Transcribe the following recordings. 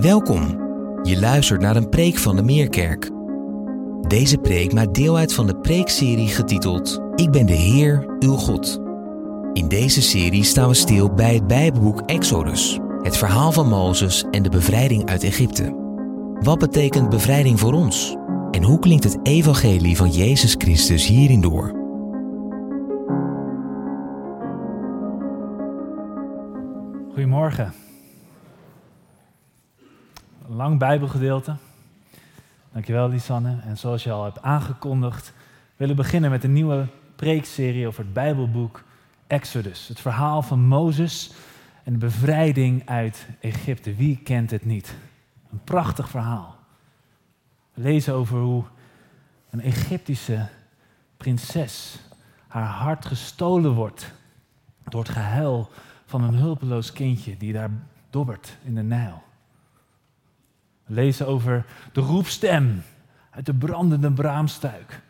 Welkom. Je luistert naar een preek van de Meerkerk. Deze preek maakt deel uit van de preekserie getiteld Ik ben de Heer, uw God. In deze serie staan we stil bij het Bijbelboek Exodus, het verhaal van Mozes en de bevrijding uit Egypte. Wat betekent bevrijding voor ons? En hoe klinkt het evangelie van Jezus Christus hierin door? Goedemorgen. Lang Bijbelgedeelte. Dankjewel, Lisanne. En zoals je al hebt aangekondigd, willen we beginnen met een nieuwe preekserie over het Bijbelboek Exodus. Het verhaal van Mozes en de bevrijding uit Egypte. Wie kent het niet? Een prachtig verhaal. Lezen over hoe een Egyptische prinses haar hart gestolen wordt door het gehuil van een hulpeloos kindje die daar dobbert in de Nijl. Lezen over de roepstem uit de brandende braamstuik,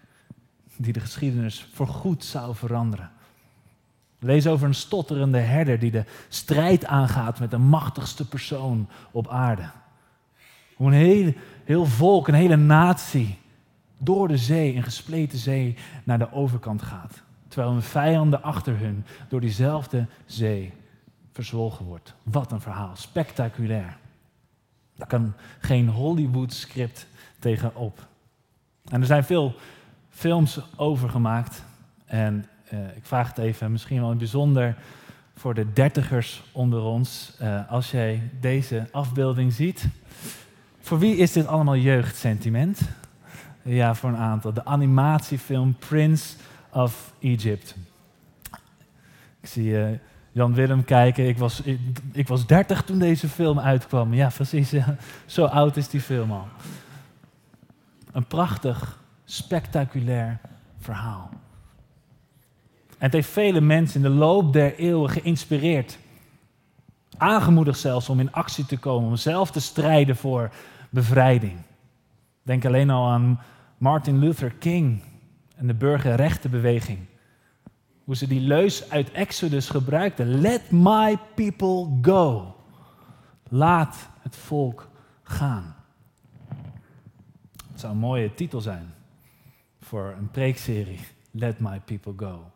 die de geschiedenis voorgoed zou veranderen. Lezen over een stotterende herder die de strijd aangaat met de machtigste persoon op aarde. Hoe een heel, heel volk, een hele natie, door de zee, een gespleten zee, naar de overkant gaat. Terwijl hun vijanden achter hun door diezelfde zee verzwolgen wordt. Wat een verhaal, spectaculair. Daar kan geen Hollywood-script tegenop. En er zijn veel films over gemaakt. En uh, ik vraag het even, misschien wel bijzonder voor de dertigers onder ons. Uh, als jij deze afbeelding ziet. Voor wie is dit allemaal jeugdsentiment? Ja, voor een aantal. De animatiefilm Prince of Egypt. Ik zie uh, Jan Willem kijken. Ik was, ik, was 30 toen deze film uitkwam. Ja, precies. Zo oud is die film al. Een prachtig, spectaculair verhaal. En het heeft vele mensen in de loop der eeuwen geïnspireerd. Aangemoedigd zelfs om in actie te komen, om zelf te strijden voor bevrijding. Denk alleen al aan Martin Luther King en de burgerrechtenbeweging. Hoe ze die leus uit Exodus gebruikten. Let my people go. Laat het volk gaan. Het zou een mooie titel zijn voor een preekserie. Let my people go.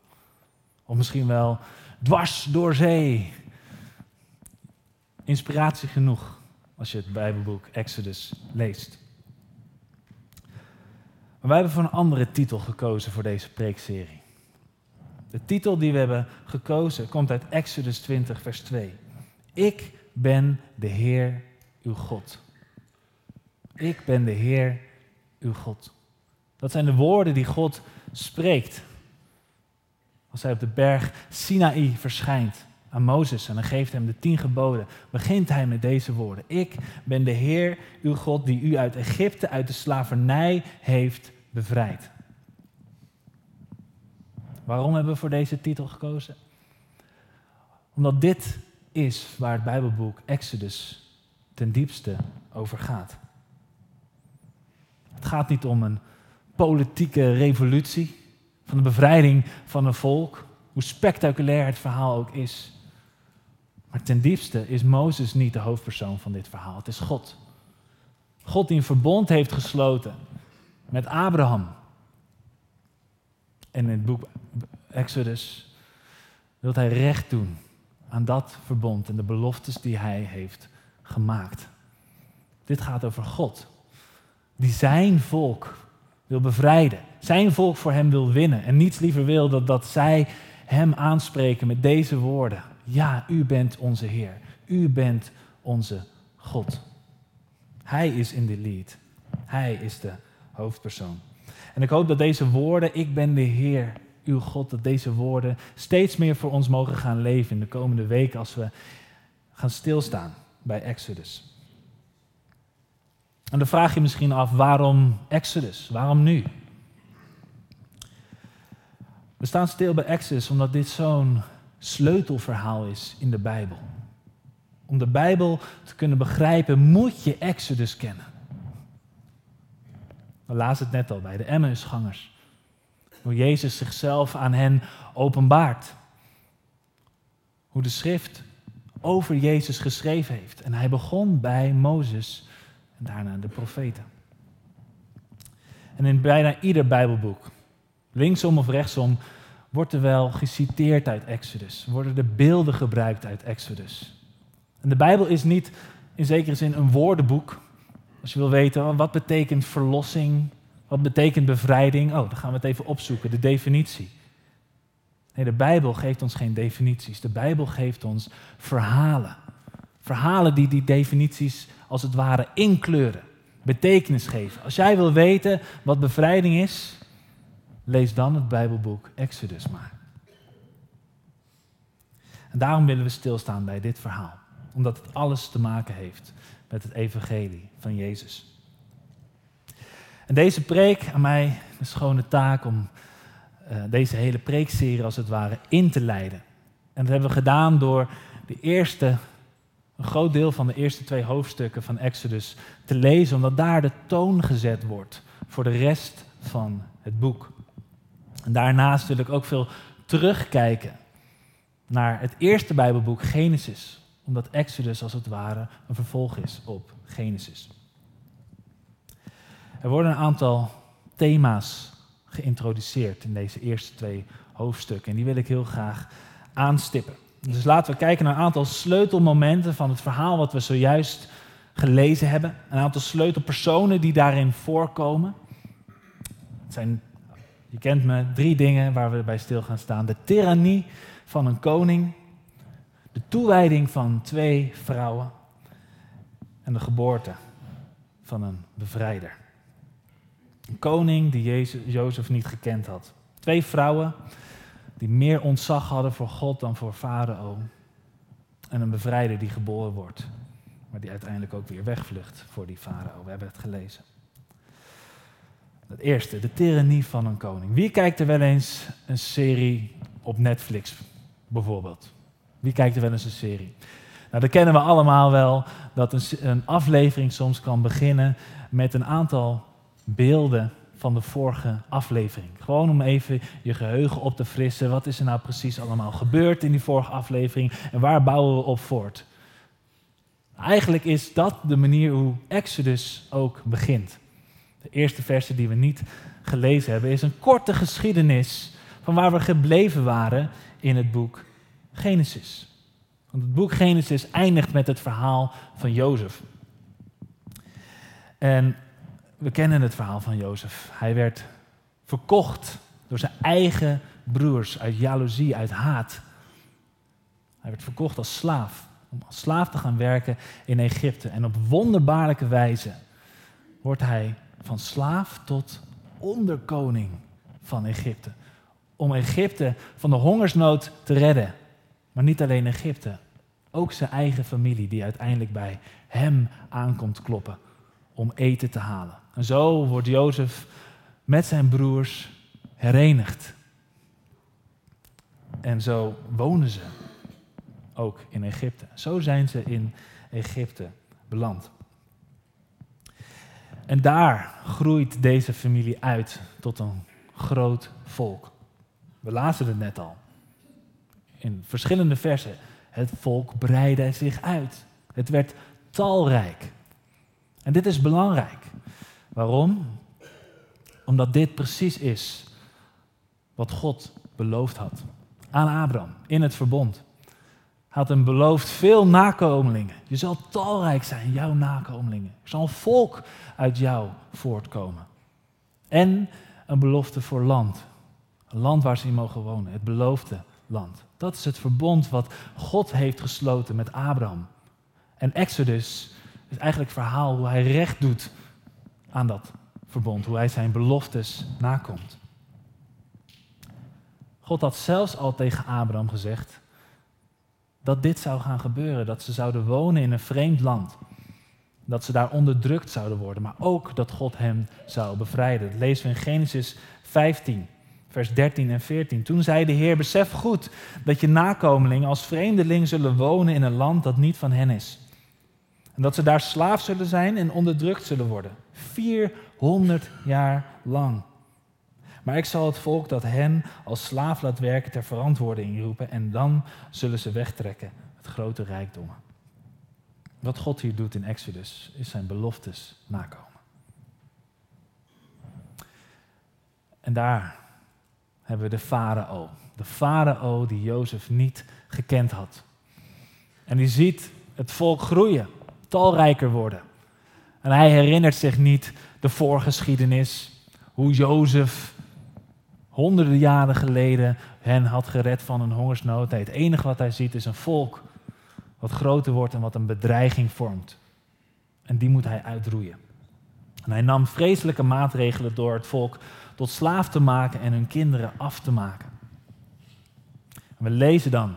Of misschien wel dwars door zee. Inspiratie genoeg als je het Bijbelboek Exodus leest. Maar wij hebben voor een andere titel gekozen voor deze preekserie. De titel die we hebben gekozen komt uit Exodus 20, vers 2. Ik ben de Heer uw God. Ik ben de Heer uw God. Dat zijn de woorden die God spreekt. Als hij op de berg Sinaï verschijnt aan Mozes en dan geeft hem de tien geboden, begint hij met deze woorden. Ik ben de Heer uw God die u uit Egypte, uit de slavernij heeft bevrijd. Waarom hebben we voor deze titel gekozen? Omdat dit is waar het Bijbelboek Exodus ten diepste over gaat. Het gaat niet om een politieke revolutie, van de bevrijding van een volk, hoe spectaculair het verhaal ook is. Maar ten diepste is Mozes niet de hoofdpersoon van dit verhaal, het is God. God die een verbond heeft gesloten met Abraham. En in het boek Exodus wil hij recht doen aan dat verbond en de beloftes die hij heeft gemaakt. Dit gaat over God, die zijn volk wil bevrijden, zijn volk voor hem wil winnen en niets liever wil dan dat zij hem aanspreken met deze woorden. Ja, u bent onze Heer, u bent onze God. Hij is in de lead, hij is de hoofdpersoon. En ik hoop dat deze woorden, ik ben de Heer, uw God, dat deze woorden steeds meer voor ons mogen gaan leven in de komende weken als we gaan stilstaan bij Exodus. En dan vraag je misschien af, waarom Exodus? Waarom nu? We staan stil bij Exodus omdat dit zo'n sleutelverhaal is in de Bijbel. Om de Bijbel te kunnen begrijpen moet je Exodus kennen. We het net al bij de Emmausgangers. Hoe Jezus zichzelf aan hen openbaart. Hoe de schrift over Jezus geschreven heeft. En hij begon bij Mozes en daarna de profeten. En in bijna ieder Bijbelboek, linksom of rechtsom, wordt er wel geciteerd uit Exodus. Worden er beelden gebruikt uit Exodus. En de Bijbel is niet in zekere zin een woordenboek. Als je wil weten wat betekent verlossing, wat betekent bevrijding, oh, dan gaan we het even opzoeken, de definitie. Nee, de Bijbel geeft ons geen definities. De Bijbel geeft ons verhalen. Verhalen die die definities als het ware inkleuren, betekenis geven. Als jij wil weten wat bevrijding is, lees dan het Bijbelboek Exodus maar. En daarom willen we stilstaan bij dit verhaal, omdat het alles te maken heeft met het evangelie van Jezus. En deze preek aan mij de schone taak om uh, deze hele preekserie als het ware in te leiden. En dat hebben we gedaan door de eerste, een groot deel van de eerste twee hoofdstukken van Exodus te lezen, omdat daar de toon gezet wordt voor de rest van het boek. En daarnaast wil ik ook veel terugkijken naar het eerste Bijbelboek Genesis, omdat Exodus als het ware een vervolg is op Genesis. Er worden een aantal thema's geïntroduceerd in deze eerste twee hoofdstukken. En die wil ik heel graag aanstippen. Dus laten we kijken naar een aantal sleutelmomenten van het verhaal wat we zojuist gelezen hebben. Een aantal sleutelpersonen die daarin voorkomen. Het zijn, je kent me, drie dingen waar we bij stil gaan staan. De tirannie van een koning, de toewijding van twee vrouwen en de geboorte van een bevrijder. Een koning die Jezus, Jozef niet gekend had. Twee vrouwen die meer ontzag hadden voor God dan voor Farao. En een bevrijder die geboren wordt, maar die uiteindelijk ook weer wegvlucht voor die Farao. We hebben het gelezen. Het eerste, de tyrannie van een koning. Wie kijkt er wel eens een serie op Netflix, bijvoorbeeld? Wie kijkt er wel eens een serie? Nou, dat kennen we allemaal wel, dat een, een aflevering soms kan beginnen met een aantal beelden van de vorige aflevering. Gewoon om even je geheugen op te frissen. Wat is er nou precies allemaal gebeurd in die vorige aflevering en waar bouwen we op voort? Eigenlijk is dat de manier hoe Exodus ook begint. De eerste verse die we niet gelezen hebben is een korte geschiedenis van waar we gebleven waren in het boek Genesis. Want het boek Genesis eindigt met het verhaal van Jozef. En we kennen het verhaal van Jozef. Hij werd verkocht door zijn eigen broers uit jaloezie, uit haat. Hij werd verkocht als slaaf, om als slaaf te gaan werken in Egypte. En op wonderbaarlijke wijze wordt hij van slaaf tot onderkoning van Egypte. Om Egypte van de hongersnood te redden. Maar niet alleen Egypte, ook zijn eigen familie die uiteindelijk bij hem aankomt kloppen om eten te halen. En zo wordt Jozef met zijn broers herenigd. En zo wonen ze ook in Egypte. Zo zijn ze in Egypte beland. En daar groeit deze familie uit tot een groot volk. We lazen het net al. In verschillende versen. Het volk breidde zich uit. Het werd talrijk. En dit is belangrijk. Waarom? Omdat dit precies is wat God beloofd had aan Abraham in het verbond. Hij had hem beloofd veel nakomelingen. Je zal talrijk zijn, jouw nakomelingen. Er zal een volk uit jou voortkomen. En een belofte voor land. Een land waar ze in mogen wonen, het beloofde land. Dat is het verbond wat God heeft gesloten met Abraham. En Exodus is eigenlijk het verhaal hoe hij recht doet aan dat verbond, hoe hij zijn beloftes nakomt. God had zelfs al tegen Abraham gezegd dat dit zou gaan gebeuren, dat ze zouden wonen in een vreemd land. Dat ze daar onderdrukt zouden worden, maar ook dat God hem zou bevrijden. Dat lezen we in Genesis 15, vers 13 en 14. Toen zei de Heer, besef goed dat je nakomelingen als vreemdeling zullen wonen in een land dat niet van hen is. En dat ze daar slaaf zullen zijn en onderdrukt zullen worden. 400 jaar lang. Maar ik zal het volk dat hen als slaaf laat werken ter verantwoording roepen en dan zullen ze wegtrekken met grote rijkdommen. Wat God hier doet in Exodus is zijn beloftes nakomen. En daar hebben we de farao. De farao die Jozef niet gekend had. En die ziet het volk groeien, talrijker worden. En hij herinnert zich niet de voorgeschiedenis, hoe Jozef honderden jaren geleden hen had gered van een hongersnood. Het enige wat hij ziet is een volk wat groter wordt en wat een bedreiging vormt. En die moet hij uitroeien. En hij nam vreselijke maatregelen door het volk tot slaaf te maken en hun kinderen af te maken. En we lezen dan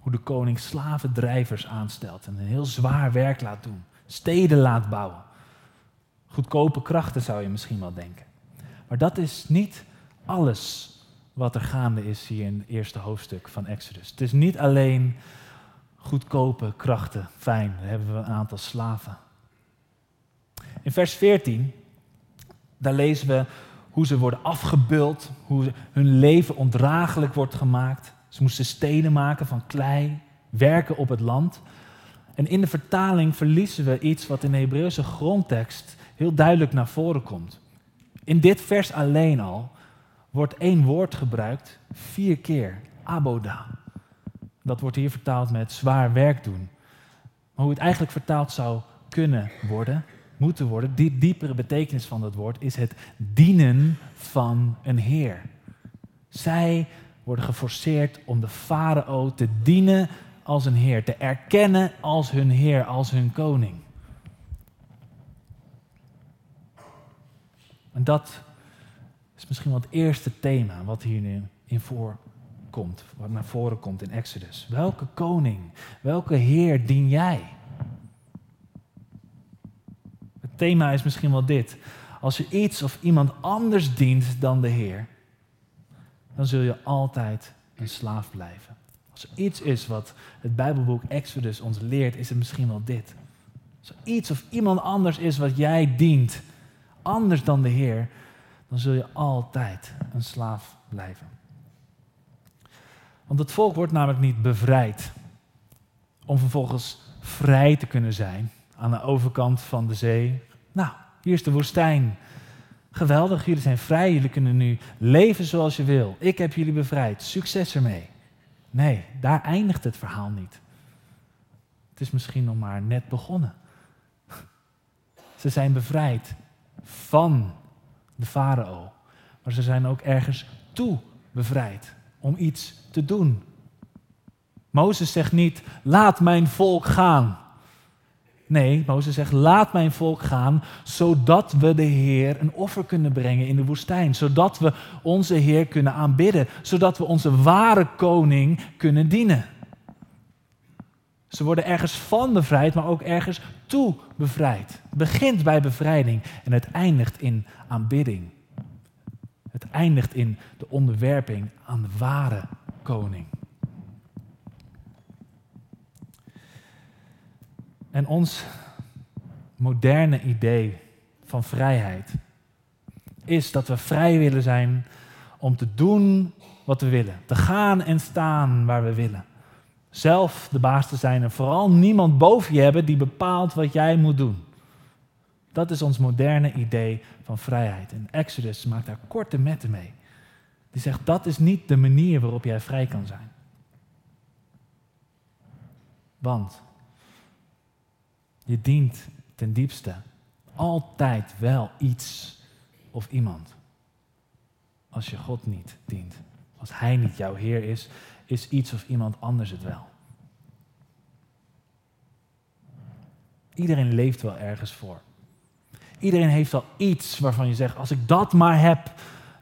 hoe de koning slavendrijvers aanstelt en een heel zwaar werk laat doen, steden laat bouwen. Goedkope krachten zou je misschien wel denken. Maar dat is niet alles wat er gaande is hier in het eerste hoofdstuk van Exodus. Het is niet alleen goedkope krachten, fijn, dan hebben we een aantal slaven. In vers 14, daar lezen we hoe ze worden afgebeuld, hoe hun leven ondraaglijk wordt gemaakt. Ze moesten stenen maken van klei, werken op het land. En in de vertaling verliezen we iets wat in de Hebreeuwse grondtekst heel duidelijk naar voren komt. In dit vers alleen al wordt één woord gebruikt vier keer, aboda. Dat wordt hier vertaald met zwaar werk doen. Maar hoe het eigenlijk vertaald zou kunnen worden, moeten worden, die diepere betekenis van dat woord, is het dienen van een heer. Zij worden geforceerd om de farao te dienen als een heer, te erkennen als hun heer, als hun koning. En dat is misschien wel het eerste thema wat hier nu in voorkomt, wat naar voren komt in Exodus. Welke koning, welke heer dien jij? Het thema is misschien wel dit. Als je iets of iemand anders dient dan de Heer, dan zul je altijd een slaaf blijven. Als er iets is wat het Bijbelboek Exodus ons leert, is het misschien wel dit. Als er iets of iemand anders is wat jij dient, anders dan de Heer, dan zul je altijd een slaaf blijven. Want het volk wordt namelijk niet bevrijd om vervolgens vrij te kunnen zijn aan de overkant van de zee. Nou, hier is de woestijn. Geweldig, jullie zijn vrij, jullie kunnen nu leven zoals je wil. Ik heb jullie bevrijd, succes ermee. Nee, daar eindigt het verhaal niet. Het is misschien nog maar net begonnen. Ze zijn bevrijd van de farao. Maar ze zijn ook ergens toe bevrijd om iets te doen. Mozes zegt niet, laat mijn volk gaan. Nee, Mozes zegt, laat mijn volk gaan, zodat we de Heer een offer kunnen brengen in de woestijn. Zodat we onze Heer kunnen aanbidden. Zodat we onze ware koning kunnen dienen. Ze worden ergens van bevrijd, maar ook ergens toe bevrijd. Het begint bij bevrijding en het eindigt in aanbidding. Het eindigt in de onderwerping aan de ware koning. En ons moderne idee van vrijheid is dat we vrij willen zijn om te doen wat we willen. Te gaan en staan waar we willen. Zelf de baas te zijn en vooral niemand boven je hebben die bepaalt wat jij moet doen. Dat is ons moderne idee van vrijheid. En Exodus maakt daar korte metten mee. Die zegt dat is niet de manier waarop jij vrij kan zijn. Want je dient ten diepste altijd wel iets of iemand. Als je God niet dient. Als Hij niet jouw Heer is, is iets of iemand anders het wel. Iedereen leeft wel ergens voor. Iedereen heeft wel iets waarvan je zegt, als ik dat maar heb,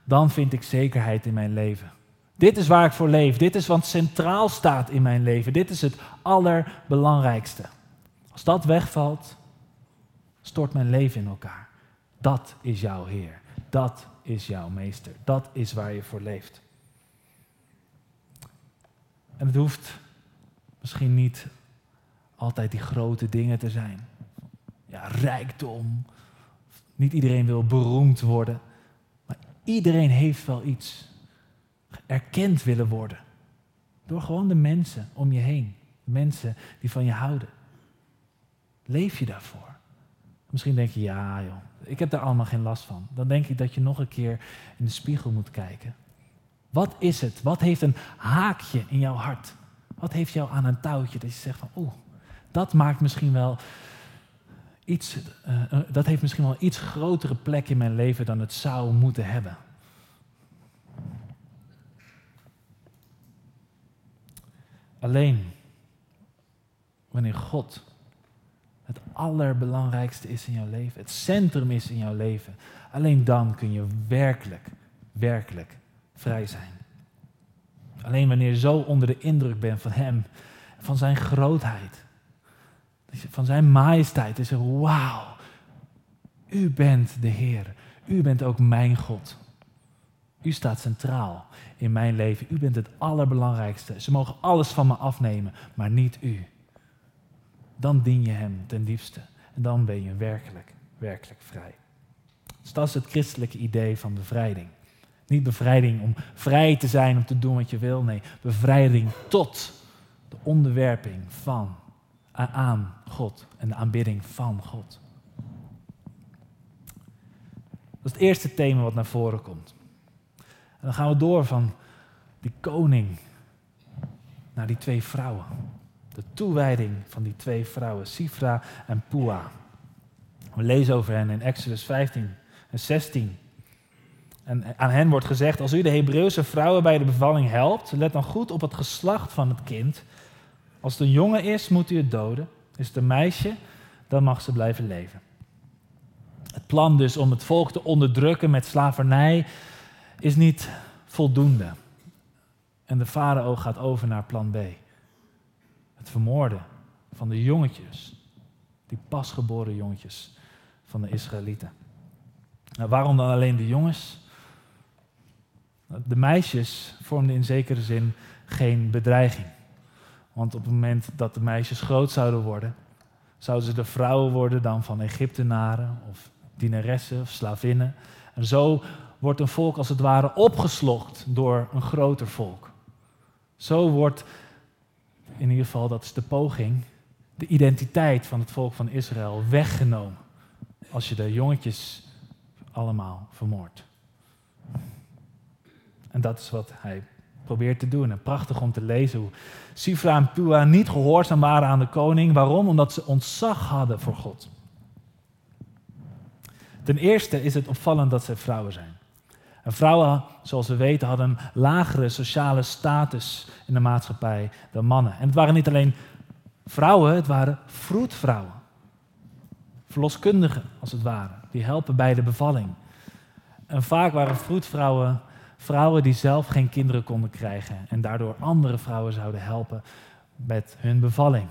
dan vind ik zekerheid in mijn leven. Dit is waar ik voor leef. Dit is wat centraal staat in mijn leven. Dit is het allerbelangrijkste. Als dat wegvalt, stort mijn leven in elkaar. Dat is jouw Heer. Dat is jouw Meester. Dat is waar je voor leeft. En het hoeft misschien niet altijd die grote dingen te zijn. Ja, rijkdom. Niet iedereen wil beroemd worden. Maar iedereen heeft wel iets. Erkend willen worden. Door gewoon de mensen om je heen. Mensen die van je houden. Leef je daarvoor? Misschien denk je, ja joh, ik heb daar allemaal geen last van. Dan denk ik dat je nog een keer in de spiegel moet kijken. Wat is het? Wat heeft een haakje in jouw hart? Wat heeft jou aan een touwtje dat je zegt van, oeh, dat maakt misschien wel iets, uh, dat heeft misschien wel een iets grotere plek in mijn leven dan het zou moeten hebben. Alleen wanneer God het allerbelangrijkste is in jouw leven, het centrum is in jouw leven, alleen dan kun je werkelijk, werkelijk vrij zijn. Alleen wanneer je zo onder de indruk bent van Hem, van Zijn grootheid, van Zijn majesteit, is er wauw, U bent de Heer, U bent ook mijn God. U staat centraal in mijn leven. U bent het allerbelangrijkste. Ze mogen alles van me afnemen, maar niet u. Dan dien je Hem ten diepste. En dan ben je werkelijk, werkelijk vrij. Dus dat is het christelijke idee van bevrijding. Niet bevrijding om vrij te zijn, om te doen wat je wil. Nee, bevrijding tot de onderwerping van, aan God en de aanbidding van God. Dat is het eerste thema wat naar voren komt. En dan gaan we door van die koning naar die twee vrouwen. De toewijding van die twee vrouwen, Sifra en Pua. We lezen over hen in Exodus 15 en 16. En aan hen wordt gezegd, als u de Hebreeuwse vrouwen bij de bevalling helpt, let dan goed op het geslacht van het kind. Als het een jongen is, moet u het doden. Is het een meisje, dan mag ze blijven leven. Het plan dus om het volk te onderdrukken met slavernij is niet voldoende. En de farao gaat over naar plan B. Vermoorden van de jongetjes, die pasgeboren jongetjes van de Israëlieten. Nou, waarom dan alleen de jongens? De meisjes vormden in zekere zin geen bedreiging. Want op het moment dat de meisjes groot zouden worden, zouden ze de vrouwen worden dan van Egyptenaren of dienaressen of slavinnen. En zo wordt een volk als het ware opgeslokt door een groter volk. Zo wordt, in ieder geval dat is de poging, de identiteit van het volk van Israël weggenomen. Als je de jongetjes allemaal vermoordt. En dat is wat hij probeert te doen. En prachtig om te lezen hoe Sifra en Pua niet gehoorzaam waren aan de koning. Waarom? Omdat ze ontzag hadden voor God. Ten eerste is het opvallend dat ze vrouwen zijn. En vrouwen, zoals we weten, hadden een lagere sociale status in de maatschappij dan mannen. En het waren niet alleen vrouwen, het waren vroedvrouwen. Verloskundigen, als het ware. Die helpen bij de bevalling. En vaak waren vroedvrouwen vrouwen die zelf geen kinderen konden krijgen. En daardoor andere vrouwen zouden helpen met hun bevalling.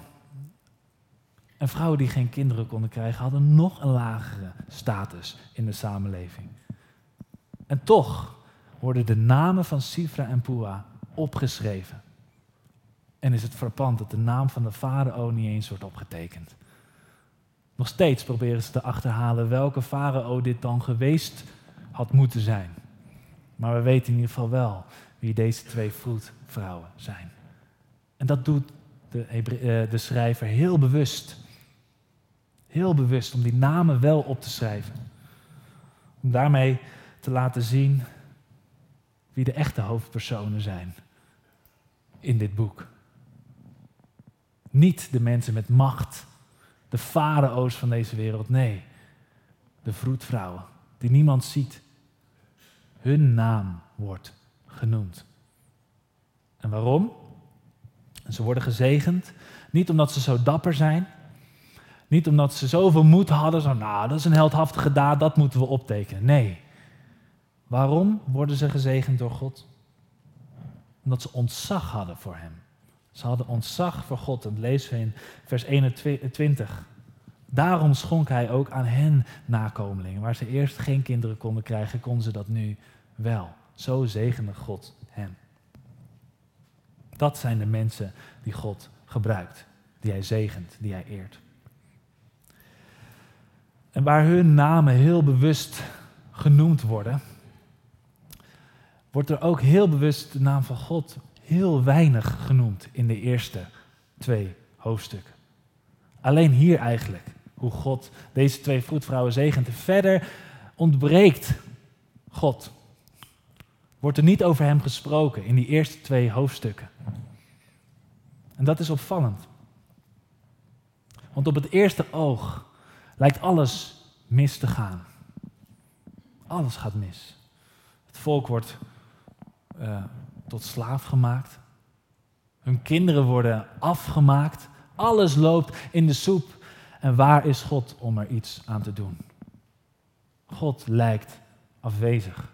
En vrouwen die geen kinderen konden krijgen, hadden nog een lagere status in de samenleving. En toch worden de namen van Sifra en Pua opgeschreven. En is het frappant dat de naam van de farao niet eens wordt opgetekend. Nog steeds proberen ze te achterhalen welke farao dit dan geweest had moeten zijn. Maar we weten in ieder geval wel wie deze twee vroedvrouwen zijn. En dat doet de, eh, de schrijver heel bewust. Heel bewust om die namen wel op te schrijven. Om daarmee te laten zien wie de echte hoofdpersonen zijn in dit boek. Niet de mensen met macht, de farao's van deze wereld, nee, de vroedvrouwen die niemand ziet. Hun naam wordt genoemd. En waarom? Ze worden gezegend, niet omdat ze zo dapper zijn, niet omdat ze zoveel moed hadden, zo nou, dat is een heldhaftige daad, dat moeten we optekenen. Nee, Waarom worden ze gezegend door God? Omdat ze ontzag hadden voor Hem. Ze hadden ontzag voor God. Dat lezen we in vers 21. Daarom schonk Hij ook aan hen nakomelingen. Waar ze eerst geen kinderen konden krijgen, konden ze dat nu wel. Zo zegende God hen. Dat zijn de mensen die God gebruikt, die Hij zegent, die Hij eert. En waar hun namen heel bewust genoemd worden, wordt er ook heel bewust de naam van God heel weinig genoemd in de eerste twee hoofdstukken. Alleen hier eigenlijk, hoe God deze twee vroedvrouwen zegent. Verder ontbreekt God. Wordt er niet over hem gesproken in die eerste twee hoofdstukken. En dat is opvallend. Want op het eerste oog lijkt alles mis te gaan. Alles gaat mis. Het volk wordt uh, tot slaaf gemaakt. Hun kinderen worden afgemaakt. Alles loopt in de soep. En waar is God om er iets aan te doen? God lijkt afwezig.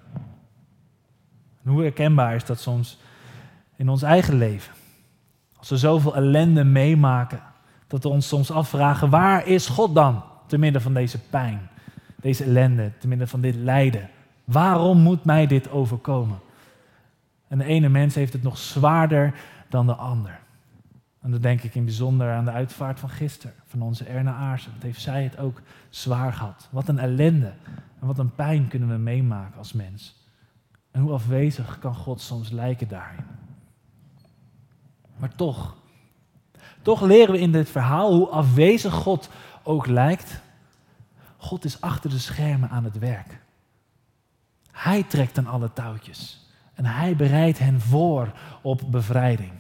Hoe herkenbaar is dat soms in ons eigen leven? Als we zoveel ellende meemaken, dat we ons soms afvragen: waar is God dan? Te midden van deze pijn, deze ellende, te midden van dit lijden. Waarom moet mij dit overkomen? En de ene mens heeft het nog zwaarder dan de ander. En dan denk ik in bijzonder aan de uitvaart van gisteren, van onze Erna Aarsen. Wat heeft zij het ook zwaar gehad? Wat een ellende en wat een pijn kunnen we meemaken als mens. En hoe afwezig kan God soms lijken daarin. Maar toch, toch leren we in dit verhaal hoe afwezig God ook lijkt. God is achter de schermen aan het werk. Hij trekt aan alle touwtjes. En hij bereidt hen voor op bevrijding.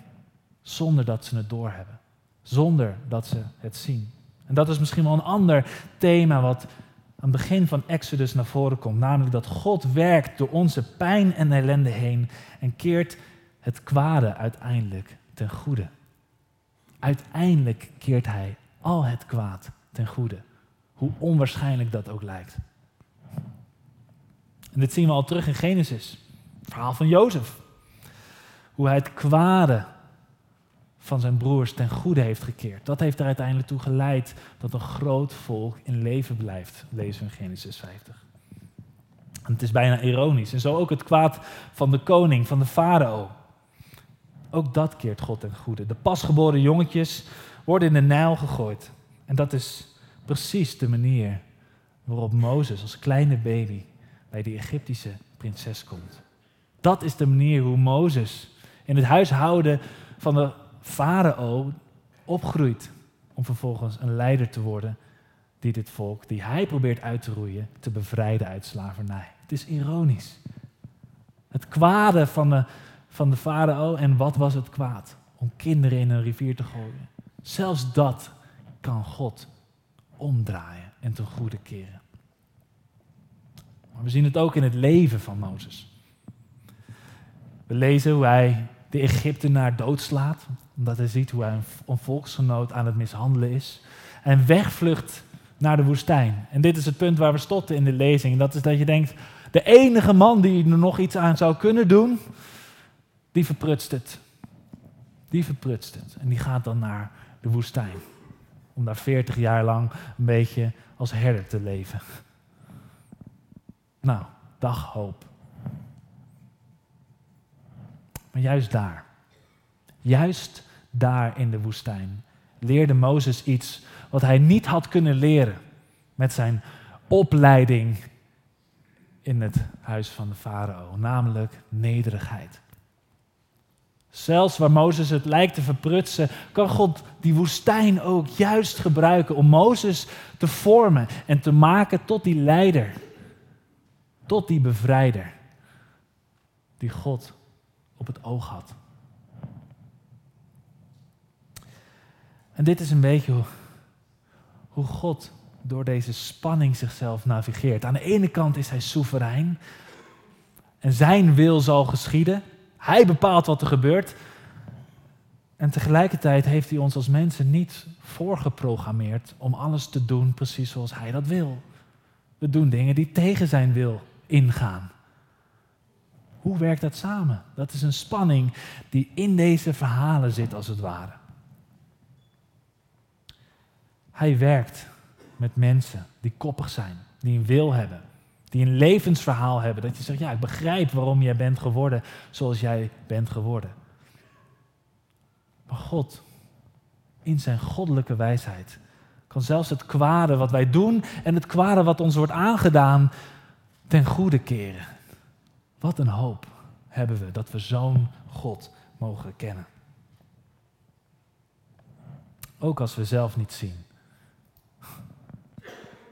Zonder dat ze het doorhebben. Zonder dat ze het zien. En dat is misschien wel een ander thema wat aan het begin van Exodus naar voren komt. Namelijk dat God werkt door onze pijn en ellende heen en keert het kwade uiteindelijk ten goede. Uiteindelijk keert hij al het kwaad ten goede. Hoe onwaarschijnlijk dat ook lijkt. En dit zien we al terug in Genesis. Verhaal van Jozef. Hoe hij het kwade van zijn broers ten goede heeft gekeerd. Dat heeft er uiteindelijk toe geleid dat een groot volk in leven blijft, lezen we in Genesis 50. En het is bijna ironisch. En zo ook het kwaad van de koning, van de farao. Ook dat keert God ten goede. De pasgeboren jongetjes worden in de Nijl gegooid. En dat is precies de manier waarop Mozes als kleine baby bij die Egyptische prinses komt. Dat is de manier hoe Mozes in het huishouden van de farao opgroeit om vervolgens een leider te worden die dit volk, die hij probeert uit te roeien, te bevrijden uit slavernij. Het is ironisch. Het kwade van de, van de farao en wat was het kwaad? Om kinderen in een rivier te gooien. Zelfs dat kan God omdraaien en ten goede keren. Maar we zien het ook in het leven van Mozes. Lezen hoe hij de Egyptenaar doodslaat, omdat hij ziet hoe hij een volksgenoot aan het mishandelen is. En wegvlucht naar de woestijn. En dit is het punt waar we stotten in de lezing. Dat is dat je denkt, de enige man die er nog iets aan zou kunnen doen, die verprutst het. Die verprutst het. En die gaat dan naar de woestijn. Om daar 40 jaar lang een beetje als herder te leven. Nou, dag hoop. Maar juist daar, juist daar in de woestijn, leerde Mozes iets wat hij niet had kunnen leren met zijn opleiding in het huis van de farao, namelijk nederigheid. Zelfs waar Mozes het lijkt te verprutsen, kan God die woestijn ook juist gebruiken om Mozes te vormen en te maken tot die leider, tot die bevrijder die God op het oog had. En dit is een beetje hoe, God door deze spanning zichzelf navigeert. Aan de ene kant is hij soeverein en zijn wil zal geschieden. Hij bepaalt wat er gebeurt. En tegelijkertijd heeft hij ons als mensen niet voorgeprogrammeerd om alles te doen precies zoals hij dat wil. We doen dingen die tegen zijn wil ingaan. Hoe werkt dat samen? Dat is een spanning die in deze verhalen zit, als het ware. Hij werkt met mensen die koppig zijn, die een wil hebben, die een levensverhaal hebben. Dat je zegt, ja, ik begrijp waarom jij bent geworden zoals jij bent geworden. Maar God, in zijn goddelijke wijsheid, kan zelfs het kwade wat wij doen en het kwade wat ons wordt aangedaan ten goede keren. Wat een hoop hebben we dat we zo'n God mogen kennen. Ook als we zelf niet zien.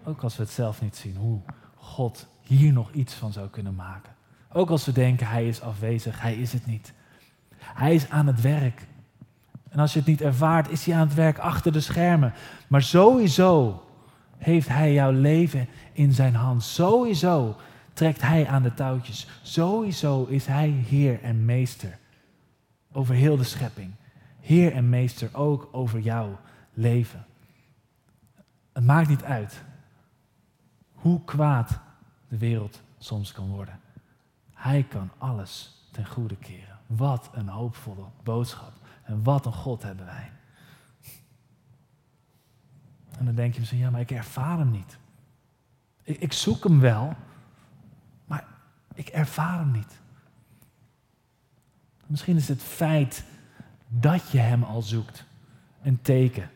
Ook als we het zelf niet zien, hoe God hier nog iets van zou kunnen maken. Ook als we denken, hij is afwezig, hij is het niet. Hij is aan het werk. En als je het niet ervaart, is hij aan het werk achter de schermen. Maar sowieso heeft hij jouw leven in zijn hand. Sowieso trekt hij aan de touwtjes. Sowieso is hij Heer en Meester over heel de schepping. Heer en Meester ook over jouw leven. Het maakt niet uit hoe kwaad de wereld soms kan worden. Hij kan alles ten goede keren. Wat een hoopvolle boodschap. En wat een God hebben wij. En dan denk je misschien, ja, maar ik ervaar hem niet. Ik, ik zoek hem wel, ik ervaar hem niet. Misschien is het feit dat je hem al zoekt een teken.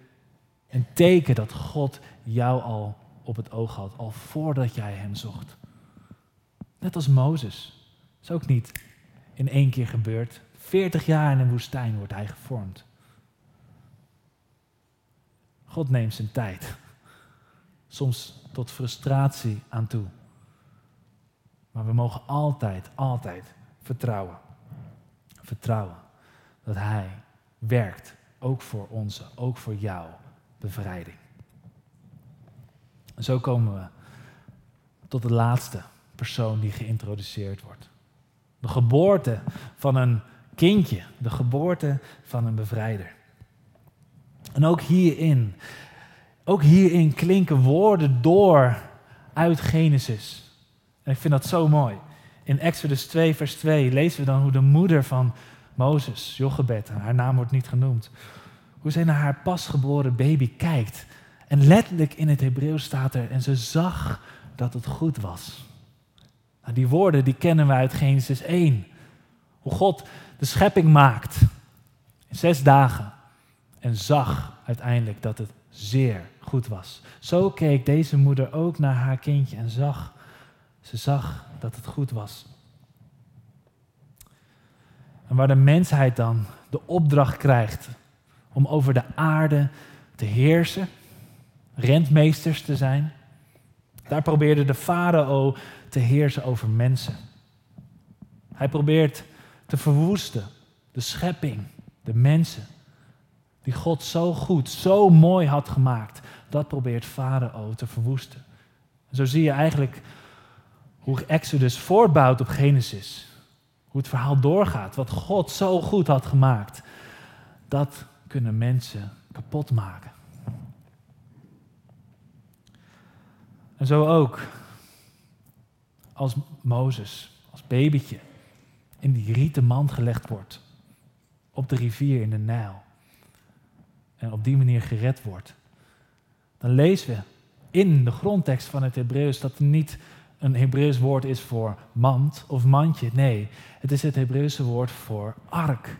Een teken dat God jou al op het oog had, al voordat jij hem zocht. Net als Mozes. Is ook niet in één keer gebeurd. 40 jaar in een woestijn wordt hij gevormd. God neemt zijn tijd. Soms tot frustratie aan toe. Maar we mogen altijd, altijd vertrouwen. Vertrouwen dat Hij werkt, ook voor onze, ook voor jouw bevrijding. En zo komen we tot de laatste persoon die geïntroduceerd wordt. De geboorte van een kindje, de geboorte van een bevrijder. En ook hierin, ook hierin klinken woorden door uit Genesis. En ik vind dat zo mooi. In Exodus 2, vers 2 lezen we dan hoe de moeder van Mozes, Jochebed, haar naam wordt niet genoemd, hoe zij naar haar pasgeboren baby kijkt. En letterlijk in het Hebreeuws staat er, en ze zag dat het goed was. Nou, die woorden die kennen we uit Genesis 1. Hoe God de schepping maakt in zes dagen en zag uiteindelijk dat het zeer goed was. Zo keek deze moeder ook naar haar kindje en zag, ze zag dat het goed was. En waar de mensheid dan de opdracht krijgt om over de aarde te heersen, rentmeesters te zijn, daar probeerde de farao te heersen over mensen. Hij probeert te verwoesten de schepping, de mensen, die God zo goed, zo mooi had gemaakt. Dat probeert Farao te verwoesten. En zo zie je eigenlijk hoe Exodus voortbouwt op Genesis. Hoe het verhaal doorgaat, wat God zo goed had gemaakt. Dat kunnen mensen kapot maken. En zo ook als Mozes, als babytje, in die rieten mand gelegd wordt. Op de rivier in de Nijl. En op die manier gered wordt. Dan lezen we in de grondtekst van het Hebreeuws dat het niet een Hebreeuws woord is voor mand of mandje. Nee, het is het Hebreeuwse woord voor ark.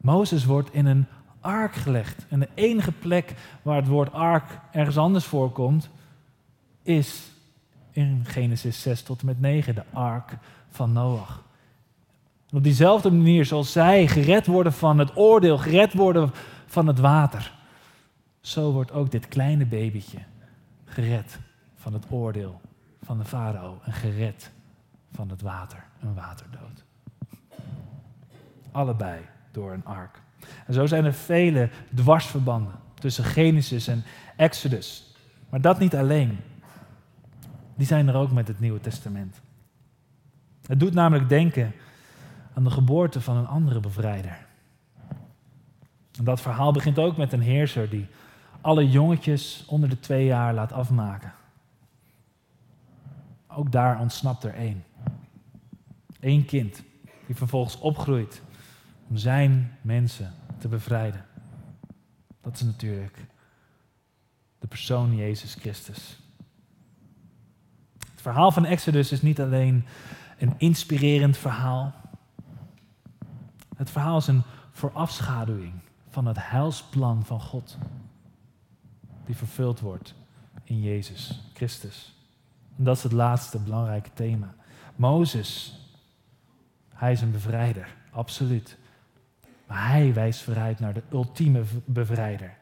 Mozes wordt in een ark gelegd. En de enige plek waar het woord ark ergens anders voorkomt, is in Genesis 6 tot en met 9, de ark van Noach. op diezelfde manier zoals zij gered worden van het oordeel, gered worden van het water, zo wordt ook dit kleine babytje gered van het oordeel van de farao en gered van het water, een waterdood. Allebei door een ark. En zo zijn er vele dwarsverbanden tussen Genesis en Exodus. Maar dat niet alleen. Die zijn er ook met het Nieuwe Testament. Het doet namelijk denken aan de geboorte van een andere bevrijder. En dat verhaal begint ook met een heerser die alle jongetjes onder de twee jaar laat afmaken. Ook daar ontsnapt er één. Eén kind die vervolgens opgroeit om zijn mensen te bevrijden. Dat is natuurlijk de persoon Jezus Christus. Het verhaal van Exodus is niet alleen een inspirerend verhaal. Het verhaal is een voorafschaduwing van het heilsplan van God, die vervuld wordt in Jezus Christus. En dat is het laatste belangrijke thema. Mozes, hij is een bevrijder, absoluut. Maar hij wijst vooruit naar de ultieme bevrijder.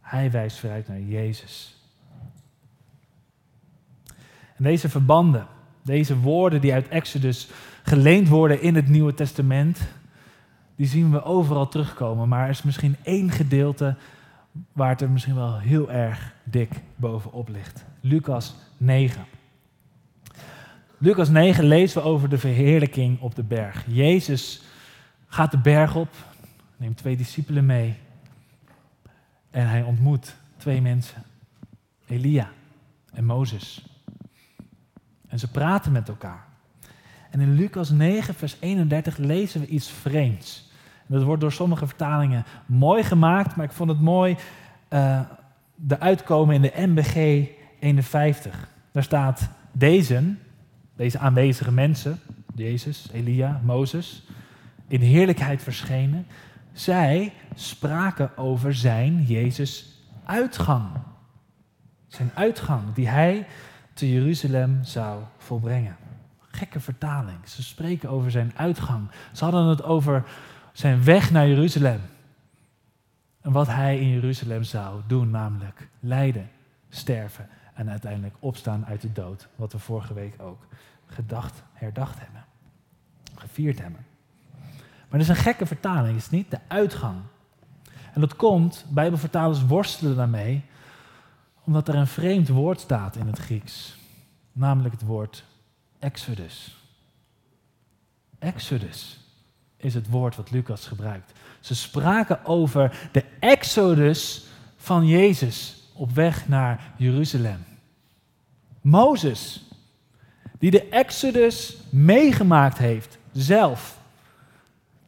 Hij wijst vooruit naar Jezus. En deze verbanden, deze woorden die uit Exodus geleend worden in het Nieuwe Testament, die zien we overal terugkomen. Maar er is misschien één gedeelte waar het er misschien wel heel erg dik bovenop ligt. Lucas 9. Lucas 9 lezen we over de verheerlijking op de berg. Jezus gaat de berg op, neemt twee discipelen mee en hij ontmoet twee mensen, Elia en Mozes. En ze praten met elkaar. En in Lucas 9, vers 31 lezen we iets vreemds. Dat wordt door sommige vertalingen mooi gemaakt, maar ik vond het mooi uh, de uitkomen in de MBG 51. Daar staat deze, deze aanwezige mensen, Jezus, Elia, Mozes, in heerlijkheid verschenen. Zij spraken over zijn, Jezus, uitgang. Zijn uitgang die hij te Jeruzalem zou volbrengen. Gekke vertaling. Ze spreken over zijn uitgang. Ze hadden het over zijn weg naar Jeruzalem. En wat hij in Jeruzalem zou doen, namelijk lijden, sterven en uiteindelijk opstaan uit de dood. Wat we vorige week ook gedacht, herdacht hebben, gevierd hebben. Maar dat is een gekke vertaling, is het niet? De uitgang. En dat komt, Bijbelvertalers worstelen daarmee, omdat er een vreemd woord staat in het Grieks. Namelijk het woord Exodus. Exodus is het woord wat Lucas gebruikt. Ze spraken over de Exodus van Jezus op weg naar Jeruzalem. Mozes, die de Exodus meegemaakt heeft, zelf,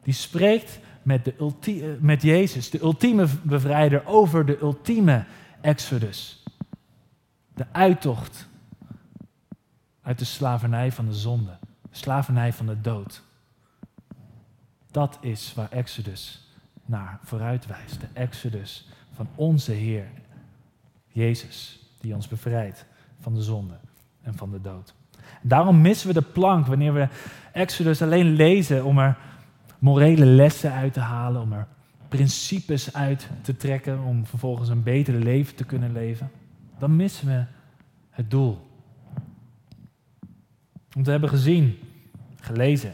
die spreekt met, de met Jezus, de ultieme bevrijder, over de ultieme Exodus. De uittocht uit de slavernij van de zonde, de slavernij van de dood. Dat is waar Exodus naar vooruit wijst. De Exodus van onze Heer, Jezus, die ons bevrijdt van de zonde en van de dood. Daarom missen we de plank wanneer we Exodus alleen lezen om er morele lessen uit te halen, om er principes uit te trekken, om vervolgens een beter leven te kunnen leven. Dan missen we het doel. Want we hebben gezien, gelezen,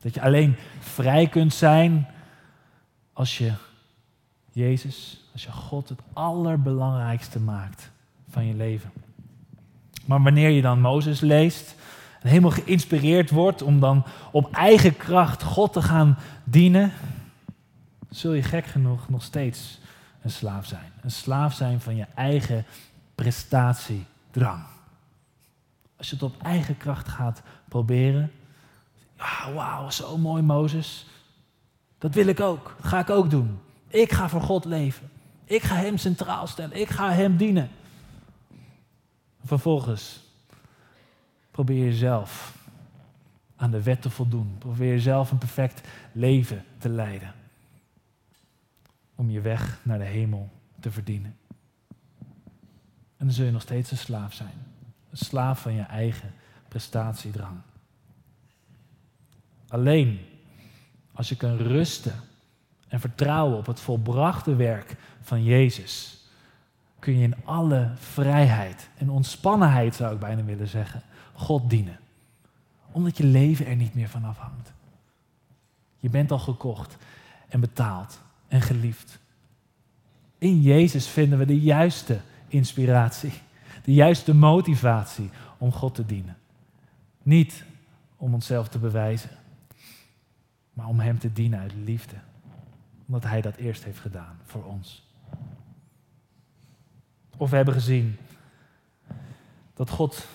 dat je alleen vrij kunt zijn als je Jezus, als je God het allerbelangrijkste maakt van je leven. Maar wanneer je dan Mozes leest en helemaal geïnspireerd wordt om dan op eigen kracht God te gaan dienen, zul je gek genoeg nog steeds een slaaf zijn. Een slaaf zijn van je eigen prestatiedrang. Als je het op eigen kracht gaat proberen, wauw, zo mooi Mozes. Dat wil ik ook. Dat ga ik ook doen. Ik ga voor God leven. Ik ga Hem centraal stellen. Ik ga Hem dienen. Vervolgens probeer je zelf aan de wet te voldoen. Probeer je zelf een perfect leven te leiden. Om je weg naar de hemel te verdienen. En dan zul je nog steeds een slaaf zijn. Een slaaf van je eigen prestatiedrang. Alleen als je kan rusten en vertrouwen op het volbrachte werk van Jezus, kun je in alle vrijheid en ontspannenheid, zou ik bijna willen zeggen, God dienen. Omdat je leven er niet meer van afhangt. Je bent al gekocht en betaald en geliefd. In Jezus vinden we de juiste inspiratie, de juiste motivatie om God te dienen. Niet om onszelf te bewijzen, maar om Hem te dienen uit liefde. Omdat Hij dat eerst heeft gedaan voor ons. Of we hebben gezien dat God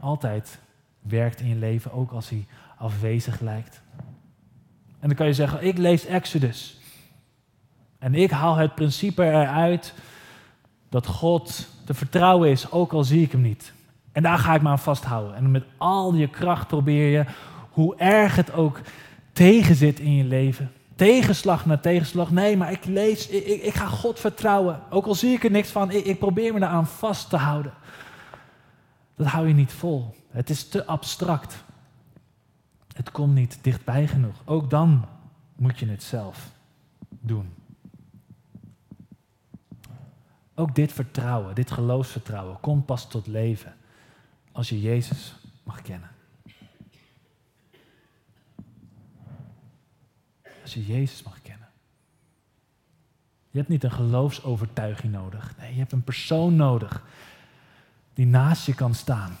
altijd werkt in je leven, ook als Hij afwezig lijkt. En dan kan je zeggen, ik lees Exodus. En ik haal het principe eruit dat God te vertrouwen is, ook al zie ik hem niet. En daar ga ik me aan vasthouden. En met al je kracht probeer je, hoe erg het ook tegenzit in je leven. Tegenslag na tegenslag. Nee, maar ik lees, ik, ik, ga God vertrouwen. Ook al zie ik er niks van, ik, ik probeer me eraan vast te houden. Dat hou je niet vol. Het is te abstract. Het komt niet dichtbij genoeg. Ook dan moet je het zelf doen. Ook dit vertrouwen, dit geloofsvertrouwen, komt pas tot leven als je Jezus mag kennen. Je Jezus mag kennen. Je hebt niet een geloofsovertuiging nodig. Nee, je hebt een persoon nodig die naast je kan staan.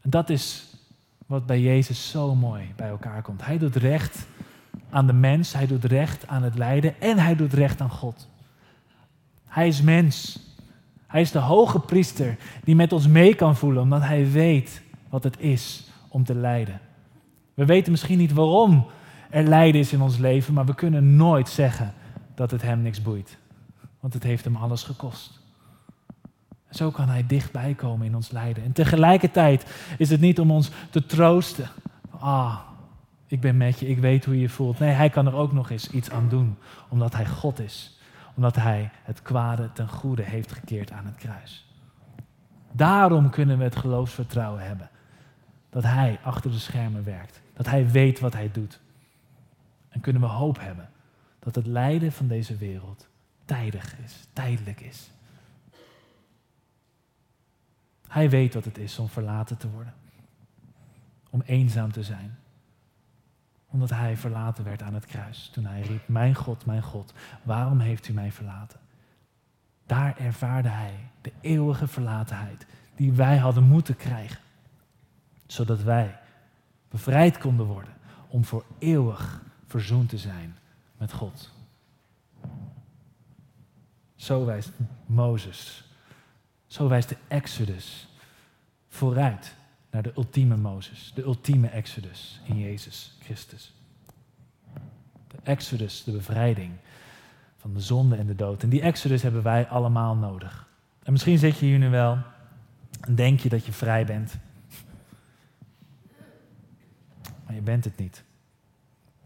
En dat is wat bij Jezus zo mooi bij elkaar komt. Hij doet recht aan de mens, hij doet recht aan het lijden en hij doet recht aan God. Hij is mens. Hij is de hoge priester die met ons mee kan voelen, omdat hij weet wat het is om te lijden. We weten misschien niet waarom er lijden is in ons leven, maar we kunnen nooit zeggen dat het hem niks boeit. Want het heeft hem alles gekost. Zo kan hij dichtbij komen in ons lijden. En tegelijkertijd is het niet om ons te troosten. Ah, ik ben met je, ik weet hoe je je voelt. Nee, hij kan er ook nog eens iets aan doen, omdat hij God is. Omdat hij het kwade ten goede heeft gekeerd aan het kruis. Daarom kunnen we het geloofsvertrouwen hebben. Dat hij achter de schermen werkt. Dat hij weet wat hij doet. En kunnen we hoop hebben dat het lijden van deze wereld tijdig is, tijdelijk is. Hij weet wat het is om verlaten te worden. Om eenzaam te zijn. Omdat hij verlaten werd aan het kruis. Toen hij riep, mijn God, mijn God, waarom heeft u mij verlaten? Daar ervaarde hij de eeuwige verlatenheid die wij hadden moeten krijgen. Zodat wij bevrijd konden worden om voor eeuwig verzoend te zijn met God. Zo wijst Mozes zo wijst de Exodus vooruit naar de ultieme Mozes, de ultieme Exodus in Jezus Christus. De Exodus, de bevrijding van de zonde en de dood. En die Exodus hebben wij allemaal nodig. En misschien zit je hier nu wel en denk je dat je vrij bent. Maar je bent het niet.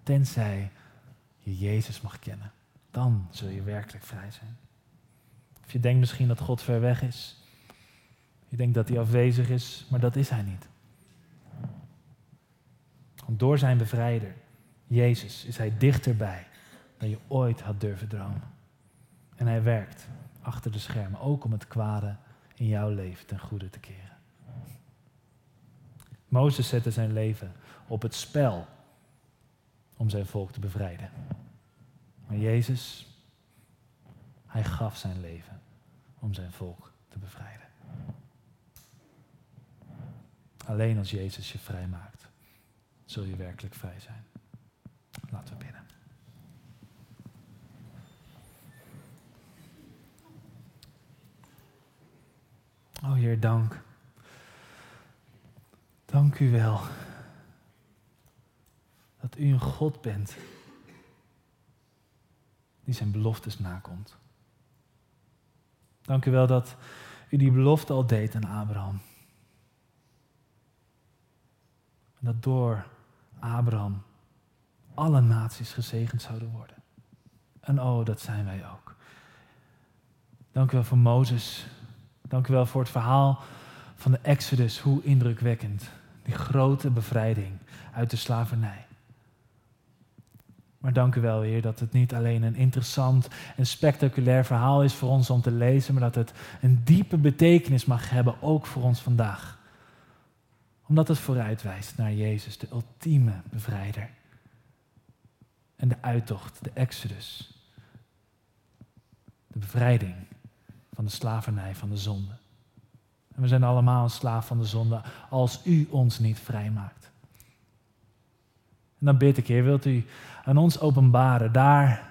Tenzij je Jezus mag kennen. Dan zul je werkelijk vrij zijn. Of je denkt misschien dat God ver weg is. Je denkt dat hij afwezig is, maar dat is hij niet. Want door zijn bevrijder, Jezus, is hij dichterbij dan je ooit had durven dromen. En hij werkt achter de schermen, ook om het kwade in jouw leven ten goede te keren. Mozes zette zijn leven op het spel om zijn volk te bevrijden. Maar Jezus, hij gaf zijn leven om zijn volk te bevrijden. Alleen als Jezus je vrij maakt, zul je werkelijk vrij zijn. Laten we bidden. Oh Heer, dank. Dank u wel dat u een God bent die zijn beloftes nakomt. Dank u wel dat u die belofte al deed aan Abraham. En dat door Abraham alle naties gezegend zouden worden. En oh, dat zijn wij ook. Dank u wel voor Mozes. Dank u wel voor het verhaal van de Exodus. Hoe indrukwekkend. Die grote bevrijding uit de slavernij. Maar dank u wel, Heer, dat het niet alleen een interessant en spectaculair verhaal is voor ons om te lezen, maar dat het een diepe betekenis mag hebben, ook voor ons vandaag. Omdat het vooruitwijst naar Jezus, de ultieme bevrijder. En de uittocht, de Exodus. De bevrijding van de slavernij, van de zonde. En we zijn allemaal een slaaf van de zonde als u ons niet vrijmaakt. En dan bid ik, Heer, wilt u aan ons openbaren, daar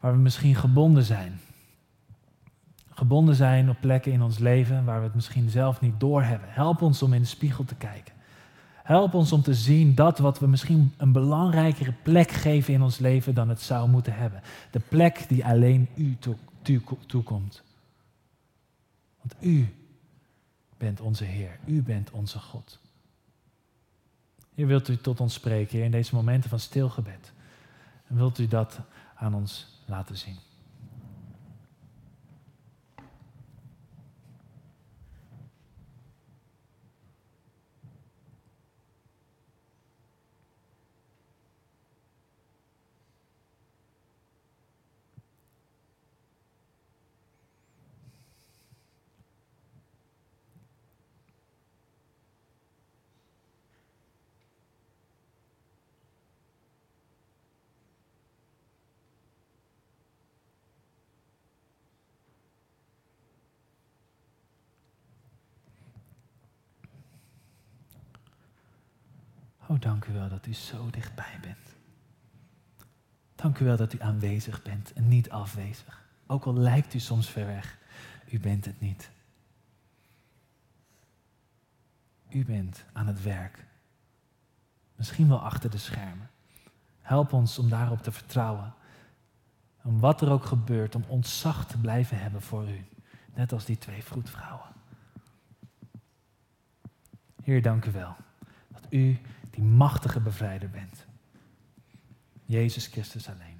waar we misschien gebonden zijn. Gebonden zijn op plekken in ons leven waar we het misschien zelf niet doorhebben. Help ons om in de spiegel te kijken. Help ons om te zien dat wat we misschien een belangrijkere plek geven in ons leven dan het zou moeten hebben. De plek die alleen u toekomt. Want u bent onze Heer, u bent onze God. Heer, wilt u tot ons spreken in deze momenten van stilgebed. En wilt u dat aan ons laten zien. Oh, dank u wel dat u zo dichtbij bent. Dank u wel dat u aanwezig bent en niet afwezig. Ook al lijkt u soms ver weg, u bent het niet. U bent aan het werk. Misschien wel achter de schermen. Help ons om daarop te vertrouwen. Om wat er ook gebeurt, om ontzag te blijven hebben voor u. Net als die twee vroedvrouwen. Heer, dank u wel dat u die machtige bevrijder bent. Jezus Christus alleen.